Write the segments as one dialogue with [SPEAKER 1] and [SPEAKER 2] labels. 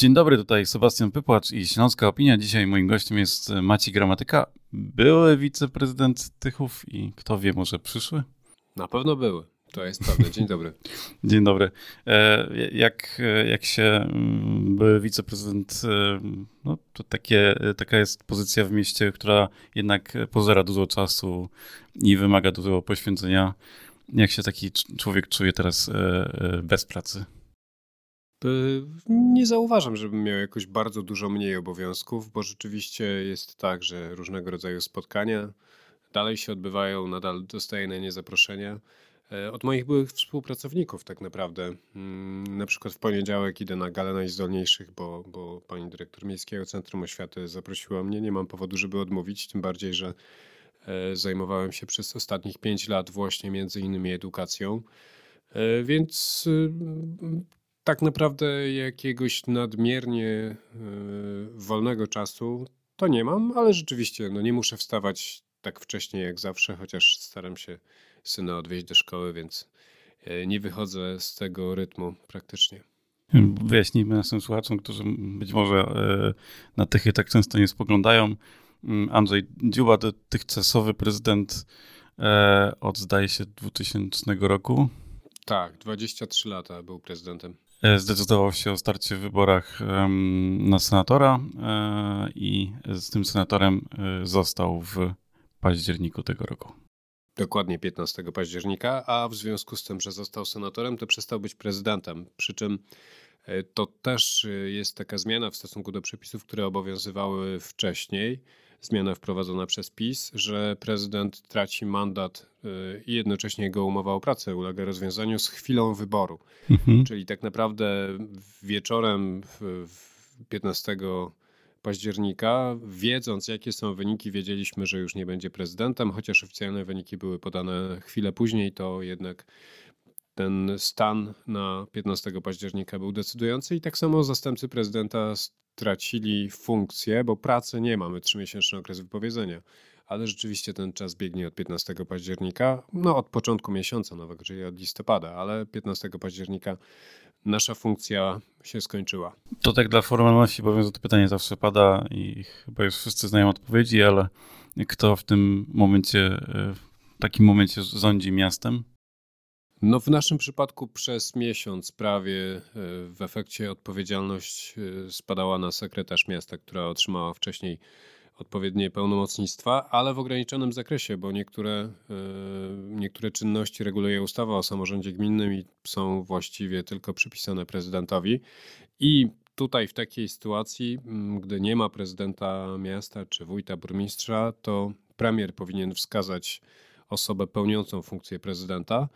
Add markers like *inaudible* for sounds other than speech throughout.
[SPEAKER 1] Dzień dobry, tutaj Sebastian Pypłacz i Śląska Opinia. Dzisiaj moim gościem jest Maciej Gramatyka, były wiceprezydent Tychów i kto wie, może przyszły?
[SPEAKER 2] Na pewno były. To jest prawda. Dzień dobry. *laughs*
[SPEAKER 1] Dzień dobry. E, jak, jak się mm, były wiceprezydent, e, no to takie, taka jest pozycja w mieście, która jednak pozera dużo czasu i wymaga dużo poświęcenia. Jak się taki człowiek czuje teraz e, bez pracy?
[SPEAKER 2] Nie zauważam, żebym miał jakoś bardzo dużo mniej obowiązków, bo rzeczywiście jest tak, że różnego rodzaju spotkania dalej się odbywają, nadal dostaję na nie zaproszenia. E, od moich byłych współpracowników tak naprawdę. Mm, na przykład w poniedziałek idę na galę najzdolniejszych, bo, bo pani dyrektor Miejskiego Centrum Oświaty zaprosiła mnie. Nie mam powodu, żeby odmówić, tym bardziej, że e, zajmowałem się przez ostatnich pięć lat właśnie między innymi edukacją. E, więc tak naprawdę jakiegoś nadmiernie wolnego czasu to nie mam, ale rzeczywiście no nie muszę wstawać tak wcześnie jak zawsze, chociaż staram się syna odwieźć do szkoły, więc e, nie wychodzę z tego rytmu praktycznie.
[SPEAKER 1] Wyjaśnijmy naszym słuchaczom, którzy być może e, na Tychy tak często nie spoglądają. Mm, Andrzej Dziuba, dotychczasowy prezydent e, od zdaje się 2000 roku.
[SPEAKER 2] Tak, 23 lata był prezydentem.
[SPEAKER 1] Zdecydował się o starcie w wyborach na senatora i z tym senatorem został w październiku tego roku.
[SPEAKER 2] Dokładnie 15 października, a w związku z tym, że został senatorem, to przestał być prezydentem. Przy czym e, to też e, jest taka zmiana w stosunku do przepisów, które obowiązywały wcześniej. Zmiana wprowadzona przez PiS, że prezydent traci mandat e, i jednocześnie jego umowa o pracę ulega rozwiązaniu z chwilą wyboru. Mhm. Czyli tak naprawdę wieczorem 15 października, wiedząc jakie są wyniki, wiedzieliśmy, że już nie będzie prezydentem, chociaż oficjalne wyniki były podane chwilę później, to jednak ten stan na 15 października był decydujący i tak samo zastępcy prezydenta stracili funkcję, bo pracy nie mamy, trzymiesięczny okres wypowiedzenia. Ale rzeczywiście ten czas biegnie od 15 października, no od początku miesiąca nowego, czyli od listopada, ale 15 października nasza funkcja się skończyła.
[SPEAKER 1] To tak dla formalności, bowiem to pytanie zawsze pada i chyba już wszyscy znają odpowiedzi, ale kto w tym momencie, w takim momencie rządzi miastem?
[SPEAKER 2] No w naszym przypadku przez miesiąc prawie e, w efekcie odpowiedzialność e, spadała na sekretarz miasta, która otrzymała wcześniej odpowiednie pełnomocnictwa, ale w ograniczonym zakresie, bo niektóre, e, niektóre czynności reguluje ustawa o samorządzie gminnym i są właściwie tylko przypisane prezydentowi. I tutaj w takiej sytuacji, gdy nie ma prezydenta miasta czy wójta, burmistrza, to premier powinien wskazać osobę pełniącą funkcję prezydenta.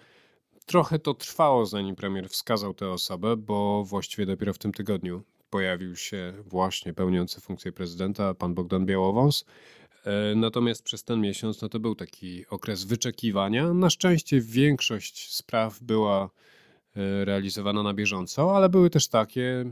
[SPEAKER 2] Trochę to trwało, zanim premier wskazał tę osobę, bo właściwie dopiero w tym tygodniu pojawił się właśnie pełniący funkcję prezydenta, pan Bogdan Białowąs. E, natomiast przez ten miesiąc no to był taki okres wyczekiwania. Na szczęście większość spraw była e, realizowana na bieżąco, ale były też takie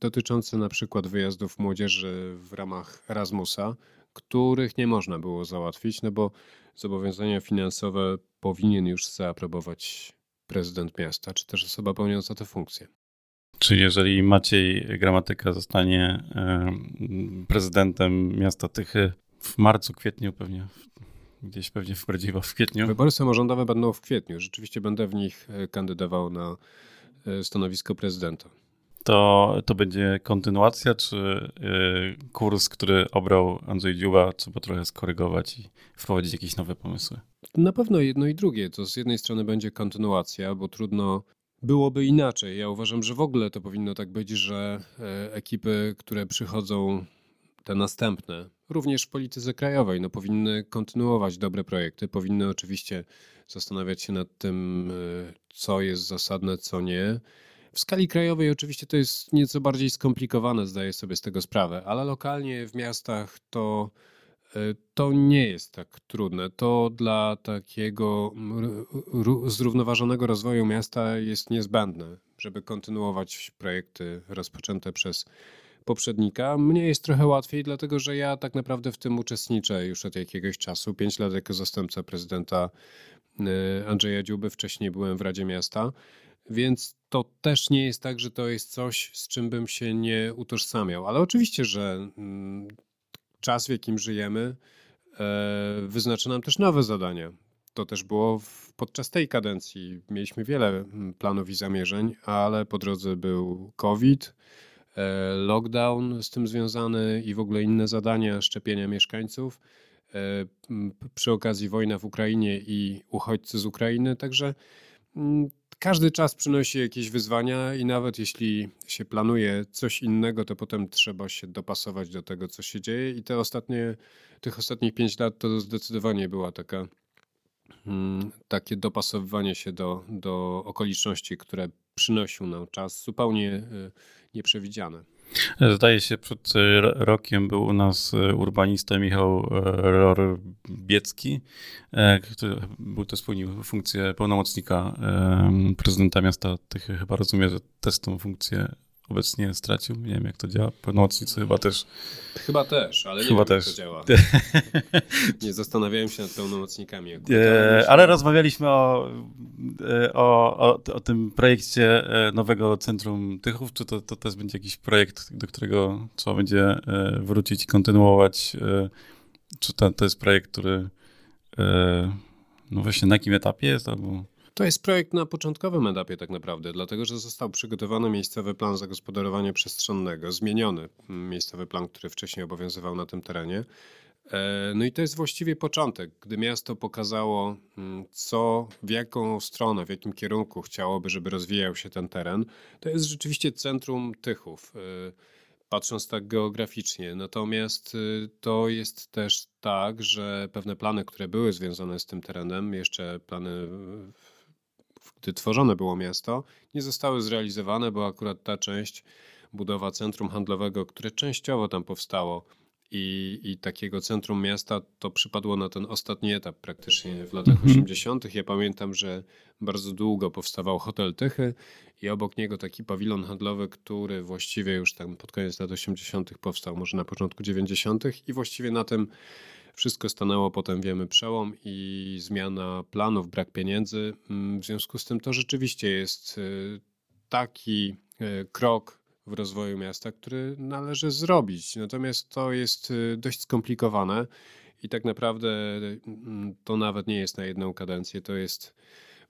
[SPEAKER 2] dotyczące na przykład wyjazdów młodzieży w ramach Erasmusa, których nie można było załatwić, no bo zobowiązania finansowe powinien już zaaprobować prezydent miasta, czy też osoba pełniąca tę funkcję.
[SPEAKER 1] Czy jeżeli Maciej Gramatyka zostanie prezydentem miasta Tychy w marcu, kwietniu pewnie, gdzieś pewnie w prawdziwo w kwietniu?
[SPEAKER 2] Wybory samorządowe będą w kwietniu. Rzeczywiście będę w nich e, kandydował na e, stanowisko prezydenta.
[SPEAKER 1] To, to będzie kontynuacja, czy e, kurs, który obrał Andrzej Dziuba, trzeba trochę skorygować i wprowadzić jakieś nowe pomysły?
[SPEAKER 2] Na pewno jedno i drugie. To z jednej strony będzie kontynuacja, bo trudno byłoby inaczej. Ja uważam, że w ogóle to powinno tak być, że e, ekipy, które przychodzą, te następne, również w polityce krajowej, no powinny kontynuować dobre projekty, powinny oczywiście zastanawiać się nad tym, e, co jest zasadne, co nie. W skali krajowej oczywiście to jest nieco bardziej skomplikowane, zdaję sobie z tego sprawę, ale lokalnie w miastach to to nie jest tak trudne. To dla takiego zrównoważonego rozwoju miasta jest niezbędne, żeby kontynuować projekty rozpoczęte przez poprzednika. Mnie jest trochę łatwiej, dlatego że ja tak naprawdę w tym uczestniczę już od jakiegoś czasu. Pięć lat jako zastępca prezydenta e, Andrzeja Dziuby, wcześniej byłem w Radzie Miasta. więc to też nie jest tak, że to jest coś, z czym bym się nie utożsamiał. Ale oczywiście, że mm, czas, w jakim żyjemy, e, wyznacza nam też nowe zadania. To też było w, podczas tej kadencji. Mieliśmy wiele planów i zamierzeń, ale po drodze był COVID, e, lockdown z tym związany i w ogóle inne zadania, szczepienia mieszkańców. E, przy okazji wojna w Ukrainie i uchodźcy z Ukrainy, także każdy czas przynosi jakieś wyzwania i nawet jeśli się planuje coś innego, to potem trzeba się dopasować do tego, co się dzieje. I te ostatnie, tych ostatnich pięć lat to zdecydowanie była taka, mm, takie dopasowywanie się do, do okoliczności, które przynosił nam czas zupełnie y, nieprzewidziane.
[SPEAKER 1] Zdaje się, przed rokiem był u nas e, urbanista Michał e, Ror-Biecki, e, który był to spełnił funkcję pełnomocnika prezydenta miasta. Ty chyba rozumiem, że też tą funkcję obecnie stracił. Nie wiem, jak to działa. Pełnomocnicy chyba też.
[SPEAKER 2] Chyba też, ale chyba nie też. jak to działa. *laughs* nie zastanawiałem się nad pełnomocnikami.
[SPEAKER 1] E, ale rozmawialiśmy o, e, o, o, o, tym projekcie e, nowego Centrum Tychów. Czy to, to też będzie jakiś projekt, do którego trzeba będzie wrócić i kontynuować? Czy to, to jest projekt, który no właśnie na jakim etapie jest? Albo...
[SPEAKER 2] To jest projekt na początkowym etapie tak naprawdę, dlatego że został przygotowany miejscowy plan zagospodarowania przestrzennego, zmieniony miejscowy plan, który wcześniej obowiązywał na tym terenie. E, no i to jest właściwie początek, gdy miasto pokazało, mm, co, w jaką stronę, w jakim kierunku chciałoby, żeby rozwijał się ten teren. To jest rzeczywiście centrum Tychów, e, patrząc tak geograficznie. Natomiast y, to jest też tak, że pewne plany, które były związane z tym terenem, jeszcze plany gdy tworzone było miasto, nie zostały zrealizowane, bo akurat ta część, budowa centrum handlowego, które częściowo tam powstało i, i takiego centrum miasta, to przypadło na ten ostatni etap praktycznie w latach mhm. 80. Ja pamiętam, że bardzo długo powstawał hotel Tychy i obok niego taki pawilon handlowy, który właściwie już tam pod koniec lat 80. powstał, może na początku 90. i właściwie na tym wszystko stanęło, potem wiemy przełom i zmiana planów, brak pieniędzy. Mm, w związku z tym to rzeczywiście jest y, taki y, krok w rozwoju miasta, który należy zrobić. Natomiast to jest y, dość skomplikowane i tak naprawdę mm, to nawet nie jest na jedną kadencję, to jest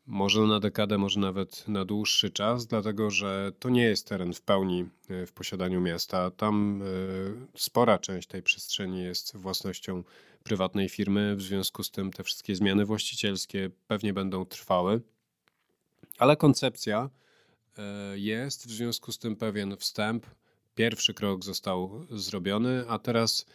[SPEAKER 2] może na dekadę, może nawet na dłuższy czas, dlatego że to nie jest teren w pełni w posiadaniu miasta. Tam spora część tej przestrzeni jest własnością prywatnej firmy, w związku z tym te wszystkie zmiany właścicielskie pewnie będą trwały, ale koncepcja e, jest, w związku z tym pewien wstęp. Pierwszy krok został zrobiony, a teraz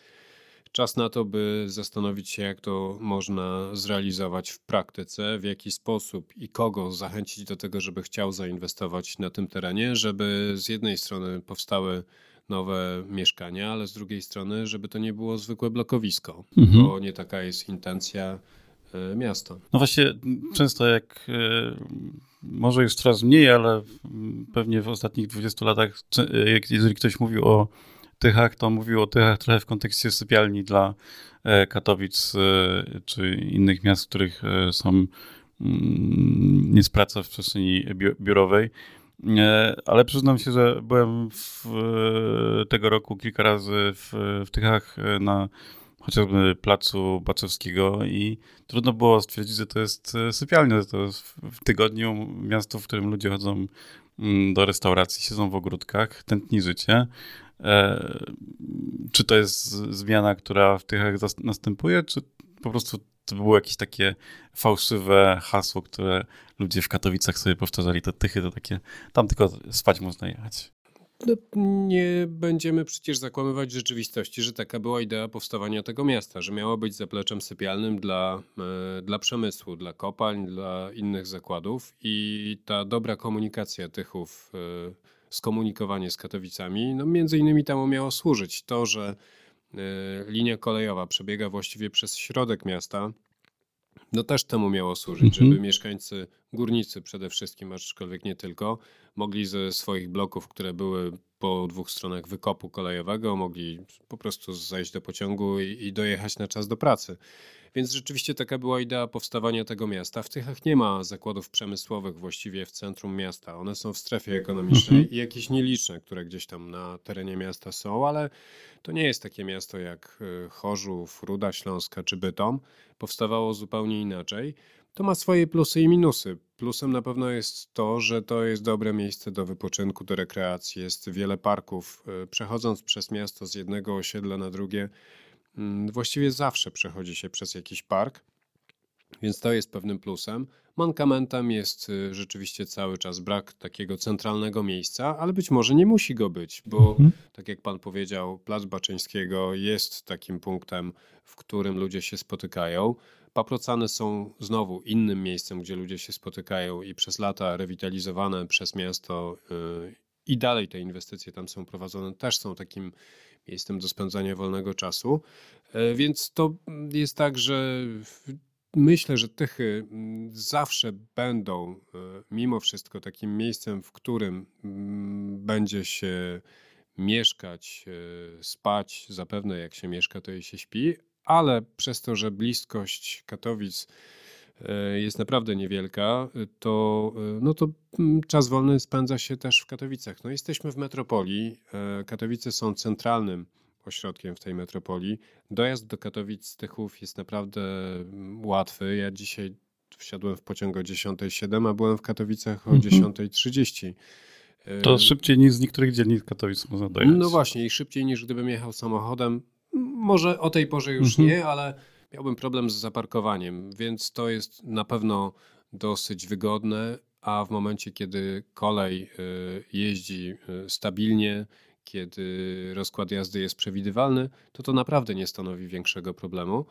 [SPEAKER 2] Czas na to, by zastanowić się, jak to można zrealizować w praktyce, w jaki sposób i kogo zachęcić do tego, żeby chciał zainwestować na tym terenie, żeby z jednej strony powstały nowe mieszkania, ale z drugiej strony, żeby to nie było zwykłe blokowisko, mhm. bo nie taka jest intencja e, miasta.
[SPEAKER 1] No właśnie, często jak e, może już coraz mniej, ale pewnie w ostatnich 20 latach, jeżeli ktoś mówił o Tychach, to mówił o Tychach trochę w kontekście sypialni dla e, Katowic e, czy innych miast, w których e, są mm, jest praca w przestrzeni biurowej. Ale przyznam się, że byłem w, tego roku kilka razy w, w Tychach na chociażby placu Baczewskiego i trudno było stwierdzić, że to jest sypialnia, to jest w tygodniu miasto, w którym ludzie chodzą mm, do restauracji, siedzą w ogródkach, tętni życie. E, czy to jest zmiana, która w Tychach następuje, czy po prostu to było jakieś takie fałszywe hasło, które ludzie w Katowicach sobie powtarzali, te Tychy to takie, tam tylko spać można jechać.
[SPEAKER 2] No, nie będziemy przecież zakłamywać rzeczywistości, że taka była idea powstawania tego miasta, że miało być zapleczem sypialnym dla, e, dla przemysłu, dla kopalń, dla innych zakładów i ta dobra komunikacja Tychów e, skomunikowanie z Katowicami, no między innymi temu miało służyć to, że linia kolejowa przebiega właściwie przez środek miasta, no też temu miało służyć, mhm. żeby mieszkańcy, górnicy przede wszystkim, aczkolwiek nie tylko, mogli ze swoich bloków, które były po dwóch stronach wykopu kolejowego, mogli po prostu zejść do pociągu i, i dojechać na czas do pracy. Więc rzeczywiście taka była idea powstawania tego miasta. W Tychach nie ma zakładów przemysłowych właściwie w centrum miasta. One są w strefie ekonomicznej mhm. i jakieś nieliczne, które gdzieś tam na terenie miasta są, ale to nie jest takie miasto jak y, Chorzów, Ruda Śląska czy Bytom. Powstawało zupełnie inaczej. To ma swoje plusy i minusy. Plusem na pewno jest to, że to jest dobre miejsce do wypoczynku, do rekreacji. Jest wiele parków. Y, przechodząc przez miasto z jednego osiedla na drugie, mm, właściwie zawsze przechodzi się przez jakiś park, więc to jest pewnym plusem. Mankamentem jest y, rzeczywiście cały czas brak takiego centralnego miejsca, ale być może nie musi go być, bo mhm. tak jak pan powiedział, Plac Baczyńskiego jest takim punktem, w którym ludzie się spotykają. Paprocany są znowu innym miejscem, gdzie ludzie się spotykają i przez lata rewitalizowane przez miasto yy, i dalej te inwestycje tam są prowadzone, też są takim miejscem do spędzania wolnego czasu. Yy, więc to jest tak, że myślę, że Tychy mm, zawsze będą yy, mimo wszystko takim miejscem, w którym mm, będzie się mieszkać, spać, zapewne jak się mieszka, to i się śpi, ale przez to, że bliskość Katowic e, jest naprawdę niewielka, to, e, no to mm, czas wolny spędza się też w Katowicach. No jesteśmy w metropolii. E, Katowice są centralnym ośrodkiem w tej metropolii. Dojazd do Katowic z Tychów jest naprawdę mm, łatwy. Ja dzisiaj wsiadłem w pociąg o 10.07, a byłem w Katowicach o mhm. 10.30.
[SPEAKER 1] To szybciej niż z niektórych dzielnic Katowic można dojechać.
[SPEAKER 2] No właśnie i szybciej niż gdybym jechał samochodem. Może o tej porze już mhm. nie, ale miałbym problem z zaparkowaniem, więc to jest na pewno dosyć wygodne, a w momencie, kiedy kolej y, jeździ y, stabilnie, kiedy rozkład jazdy jest przewidywalny, to to naprawdę nie stanowi większego problemu.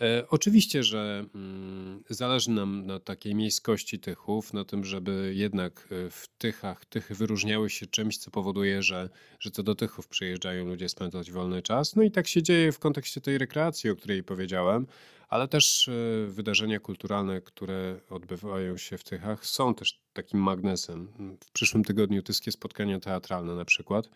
[SPEAKER 2] E, oczywiście, że mm, zależy nam na takiej miejskości Tychów, na tym, żeby jednak e, w Tychach Tychy wyróżniały się czymś, co powoduje, że, że to do Tychów przyjeżdżają ludzie spędzać wolny czas. No i tak się dzieje w kontekście tej rekreacji, o której powiedziałem, ale też e, wydarzenia kulturalne, które odbywają się w Tychach, są też takim magnesem. W przyszłym tygodniu Tyskie spotkania teatralne na przykład.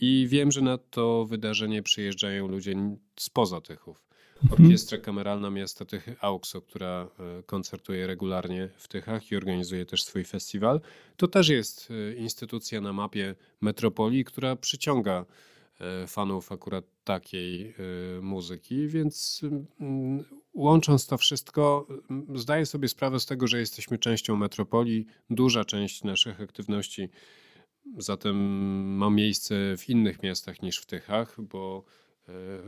[SPEAKER 2] I wiem, że na to wydarzenie przyjeżdżają ludzie spoza Tychów. Mhm. Orkiestra Kameralna Miasta Tychy AUXO, która e, koncertuje regularnie w Tychach i organizuje też swój festiwal. To też jest e, instytucja na mapie metropolii, która przyciąga e, fanów akurat takiej muzyki, więc łącząc to wszystko, zdaję sobie sprawę z tego, że jesteśmy częścią metropolii. Duża część naszych aktywności zatem ma miejsce w innych miastach niż w Tychach, bo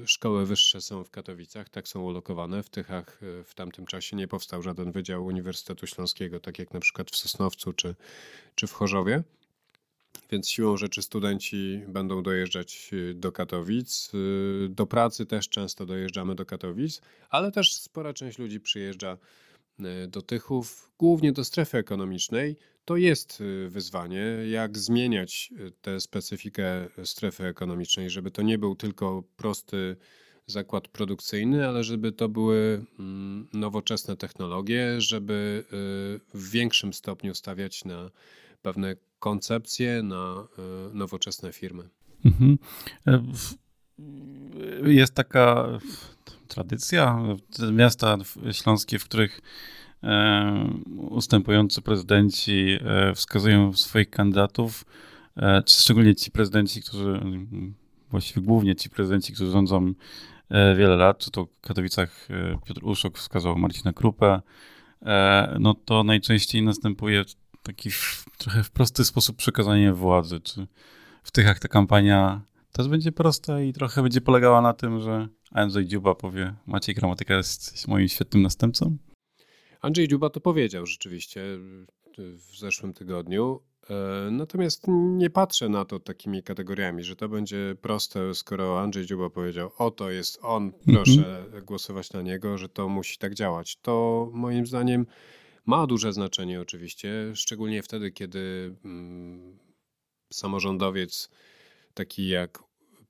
[SPEAKER 2] szkoły wyższe są w Katowicach, tak są ulokowane. W Tychach e, w tamtym czasie nie powstał żaden wydział Uniwersytetu Śląskiego, tak jak na przykład w Sosnowcu czy, czy w Chorzowie. Więc siłą rzeczy studenci będą dojeżdżać e, do Katowic. Do pracy też często dojeżdżamy do Katowic, ale też spora część ludzi przyjeżdża do Tychów, głównie do strefy ekonomicznej, to jest y, wyzwanie, jak zmieniać y, tę specyfikę strefy ekonomicznej, żeby to nie był tylko prosty zakład produkcyjny, ale żeby to były mm, nowoczesne technologie, żeby y, w większym stopniu stawiać na pewne koncepcje, na nowoczesne firmy. Mhm. E,
[SPEAKER 1] jest taka tradycja, miasta śląskie, w których ustępujący prezydenci e, wskazują swoich kandydatów, e, szczególnie ci prezydenci, którzy, właściwie głównie ci prezydenci, którzy rządzą wiele lat, czy to w Katowicach Piotr Uszok wskazał Marcina Krupę, no to najczęściej następuje taki trochę w prosty sposób przekazanie władzy. Czy w Tychach ta kampania też będzie prosta i trochę będzie polegała na tym, że Andrzej Dziuba powie Maciej Gramatyka jest moim świetnym następcą?
[SPEAKER 2] Andrzej Dziuba to powiedział rzeczywiście y, w zeszłym tygodniu. E, natomiast nie patrzę na to takimi kategoriami, że to będzie proste, skoro Andrzej Dziuba powiedział, oto jest on, proszę mhm. głosować na niego, że to musi tak działać. To moim zdaniem ma duże znaczenie oczywiście, szczególnie wtedy, kiedy mm, samorządowiec taki jak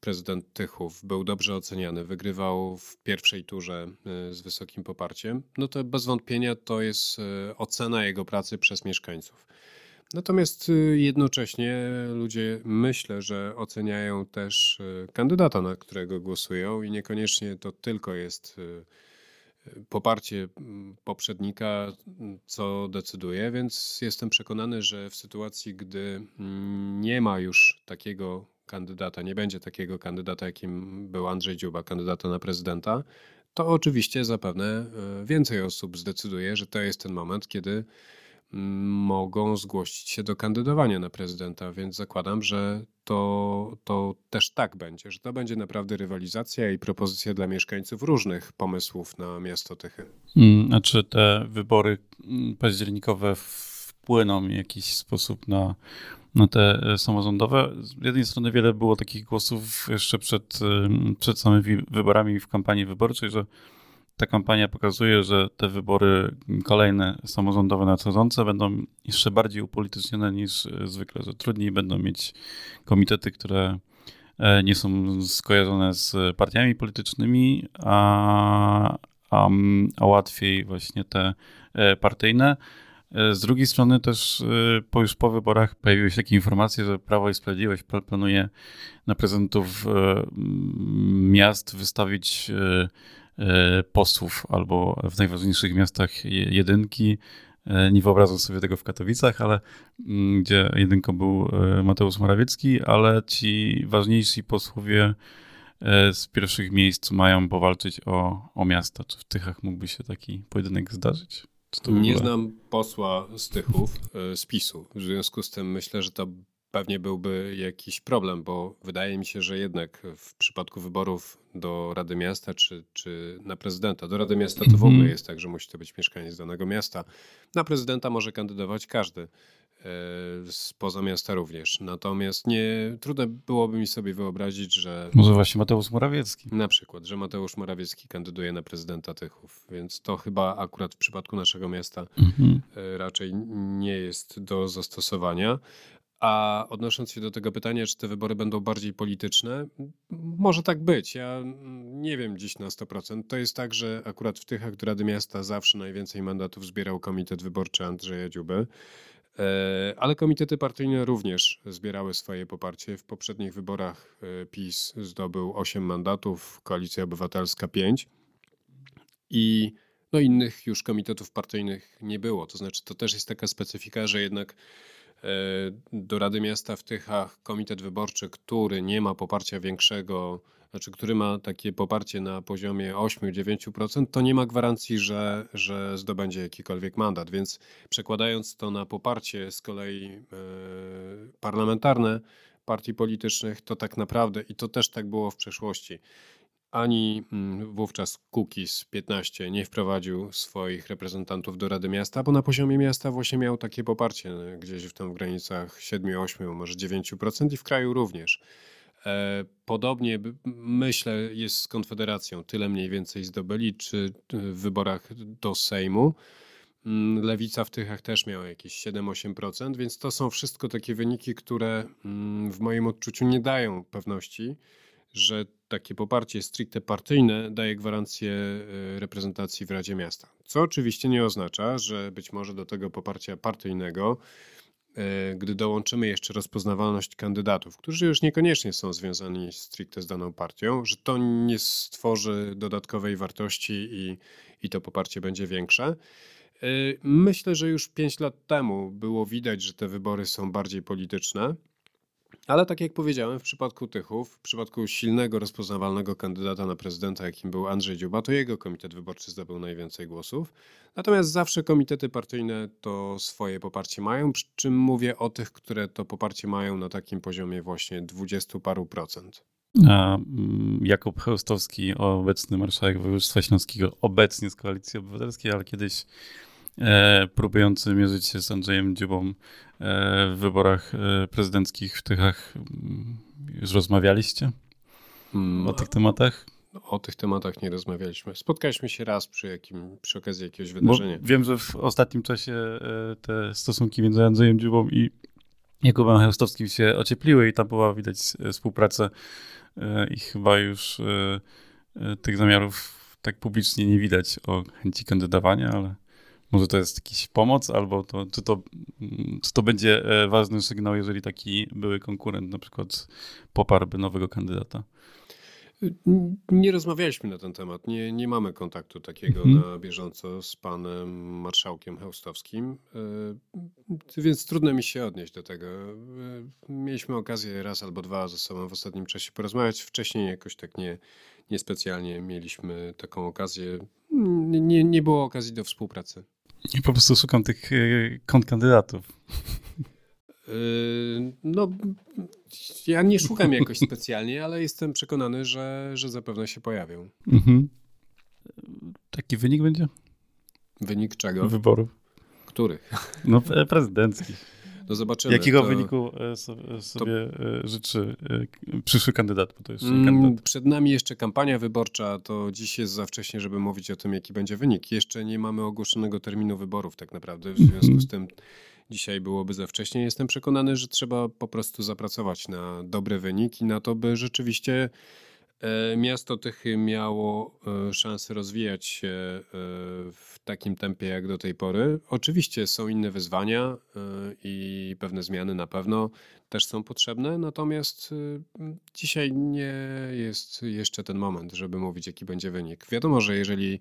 [SPEAKER 2] prezydent Tychów był dobrze oceniany, wygrywał w pierwszej turze y, z wysokim poparciem, no to bez wątpienia to jest y, ocena jego pracy przez mieszkańców. Natomiast y, jednocześnie ludzie myślę, że oceniają też kandydata, na którego głosują i niekoniecznie to tylko jest poparcie poprzednika, co decyduje, więc jestem przekonany, że w sytuacji, gdy mm, nie ma już takiego kandydata, nie będzie takiego kandydata, jakim był Andrzej Dziuba, kandydata na prezydenta, to oczywiście zapewne więcej osób zdecyduje, że to jest ten moment, kiedy mogą zgłosić się do kandydowania na prezydenta, więc zakładam, że to, to też tak będzie, że to będzie naprawdę rywalizacja i propozycja dla mieszkańców różnych pomysłów na miasto Tychy.
[SPEAKER 1] A czy te wybory mm, październikowe wpłyną w jakiś sposób na, na te e, samorządowe? Z jednej strony wiele było takich głosów jeszcze przed, przed samymi wyborami w kampanii wyborczej, że ta kampania pokazuje, że te wybory kolejne samorządowe nadchodzące będą jeszcze bardziej upolitycznione niż zwykle, że trudniej będą mieć komitety, które e, nie są skojarzone z partiami politycznymi, a, a, a łatwiej właśnie te e, partyjne. E, z drugiej strony też po, już po wyborach pojawiły się takie informacje, że Prawo i Sprawiedliwość planuje na prezydentów miast wystawić E, posłów albo w najważniejszych miastach jedynki. E, nie wyobrażam sobie tego w Katowicach, ale gdzie jedynką był e, Mateusz Morawiecki, ale ci ważniejsi posłowie z pierwszych miejsc mają powalczyć o, o miasta. Czy w Tychach mógłby się taki pojedynek zdarzyć?
[SPEAKER 2] Nie znam posła z Tychów, z PiSu. W związku z tym myślę, że to pewnie byłby jakiś problem, bo wydaje mi się, że jednak w przypadku wyborów do Rady Miasta czy, czy na prezydenta, do Rady Miasta to w ogóle mhm. jest tak, że musi to być mieszkaniec danego miasta. Na prezydenta może kandydować każdy, e, spoza miasta również. Natomiast nie trudno byłoby mi sobie wyobrazić, że.
[SPEAKER 1] Może właśnie Mateusz Morawiecki.
[SPEAKER 2] Na przykład, że Mateusz Morawiecki kandyduje na prezydenta Tychów. Więc to chyba akurat w przypadku naszego miasta mhm. E, raczej nie jest do zastosowania. A odnosząc się do tego pytania, czy te wybory będą bardziej polityczne, może tak być. Ja nie wiem dziś na 100%. To jest tak, że akurat w tych akt Rady Miasta zawsze najwięcej mandatów zbierał Komitet Wyborczy Andrzeja Dziuby. E, ale komitety partyjne również zbierały swoje poparcie. W poprzednich wyborach e, PiS zdobył 8 mandatów, Koalicja Obywatelska 5. I no innych już komitetów partyjnych nie było. To znaczy, to też jest taka specyfika, że jednak do Rady Miasta w Tychach komitet wyborczy, który nie ma poparcia większego, znaczy który ma takie poparcie na poziomie 8-9%, to nie ma gwarancji, że, że zdobędzie jakikolwiek mandat. Więc przekładając to na poparcie z kolei e, parlamentarne partii politycznych, to tak naprawdę, i to też tak było w przeszłości, ani mm, wówczas Kukiz 15 nie wprowadził swoich reprezentantów do Rady Miasta, bo na poziomie miasta właśnie miał takie poparcie no, gdzieś w tam w granicach 7, 8, może 9% i w kraju również. E, podobnie myślę jest z Konfederacją. Tyle mniej więcej zdobyli, czy w wyborach do Sejmu. Mm, Lewica w Tychach też miała jakieś 7-8%, więc to są wszystko takie wyniki, które mm, w moim odczuciu nie dają pewności, że takie poparcie stricte partyjne daje gwarancję e, reprezentacji w Radzie Miasta. Co oczywiście nie oznacza, że być może do tego poparcia partyjnego, e, gdy dołączymy jeszcze rozpoznawalność kandydatów, którzy już niekoniecznie są związani stricte z daną partią, że to nie stworzy dodatkowej wartości i, i to poparcie będzie większe. E, myślę, że już pięć lat temu było widać, że te wybory są bardziej polityczne ale tak jak powiedziałem, w przypadku Tychów, w przypadku silnego, rozpoznawalnego kandydata na prezydenta, jakim był Andrzej Dziuba, to jego komitet wyborczy zdobył najwięcej głosów. Natomiast zawsze komitety partyjne to swoje poparcie mają, przy czym mówię o tych, które to poparcie mają na takim poziomie właśnie dwudziestu paru procent.
[SPEAKER 1] A mm, Jakub Chełstowski, obecny marszałek województwa śląskiego, obecnie z Koalicji Obywatelskiej, ale kiedyś e, próbujący mierzyć się z Andrzejem Dziubą e, w wyborach e, prezydenckich w Tychach. Mm, już rozmawialiście mm, o tych tematach?
[SPEAKER 2] O tych tematach nie rozmawialiśmy. Spotkaliśmy się raz przy, jakim, przy okazji jakiegoś wydarzenia.
[SPEAKER 1] Bo wiem, że w ostatnim czasie e, te stosunki między Andrzejem Dziubą i Jakubem Chełstowskim się ociepliły i tam była widać e, współpracę e, i chyba już tych zamiarów tak publicznie nie widać o chęci kandydowania, ale Może to jest jakiś pomoc, albo to, czy, to, czy to będzie e, ważny sygnał, jeżeli taki były konkurent na przykład poparłby nowego kandydata?
[SPEAKER 2] Nie rozmawialiśmy na ten temat. Nie, nie mamy kontaktu takiego mhm. na bieżąco z panem marszałkiem Heustowskim, e, więc trudno mi się odnieść do tego. E, mieliśmy okazję raz albo dwa ze sobą w ostatnim czasie porozmawiać. Wcześniej jakoś tak nie, niespecjalnie mieliśmy taką okazję. Nie, nie było okazji do współpracy.
[SPEAKER 1] I po prostu szukam tych e, kontrkandydatów.
[SPEAKER 2] Yy, no, ja nie szukam jakoś specjalnie, ale jestem przekonany, że, że zapewne się pojawią. Mhm.
[SPEAKER 1] Taki wynik będzie?
[SPEAKER 2] Wynik czego?
[SPEAKER 1] Wyborów.
[SPEAKER 2] Których?
[SPEAKER 1] No, prezydenckich.
[SPEAKER 2] No zobaczymy.
[SPEAKER 1] Jakiego to... wyniku e, sobie, sobie to... życzy e, przyszły kandydat? Bo to jest mm, kandydat.
[SPEAKER 2] Przed nami jeszcze kampania wyborcza, to dziś jest za wcześnie, żeby mówić o tym, jaki będzie wynik. Jeszcze nie mamy ogłoszonego terminu wyborów tak naprawdę, w związku mhm. z tym Dzisiaj byłoby za wcześnie. Jestem przekonany, że trzeba po prostu zapracować na dobre wyniki, na to, by rzeczywiście e, miasto Tychy miało e, szansę rozwijać się e, w takim tempie jak do tej pory. Oczywiście są inne wyzwania i pewne zmiany na pewno też są potrzebne, natomiast dzisiaj nie jest jeszcze ten moment, żeby mówić, jaki będzie wynik. Wiadomo, że jeżeli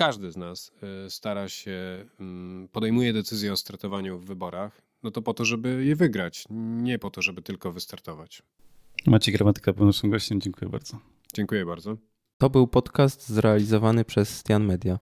[SPEAKER 2] każdy z nas e, stara się, mm, podejmuje decyzję o startowaniu w wyborach, no to po to, żeby je wygrać, nie po to, żeby tylko wystartować.
[SPEAKER 1] Maciej Gramatyka był naszym gościem. Dziękuję bardzo.
[SPEAKER 2] Dziękuję bardzo.
[SPEAKER 3] To był podcast zrealizowany przez Stian Media.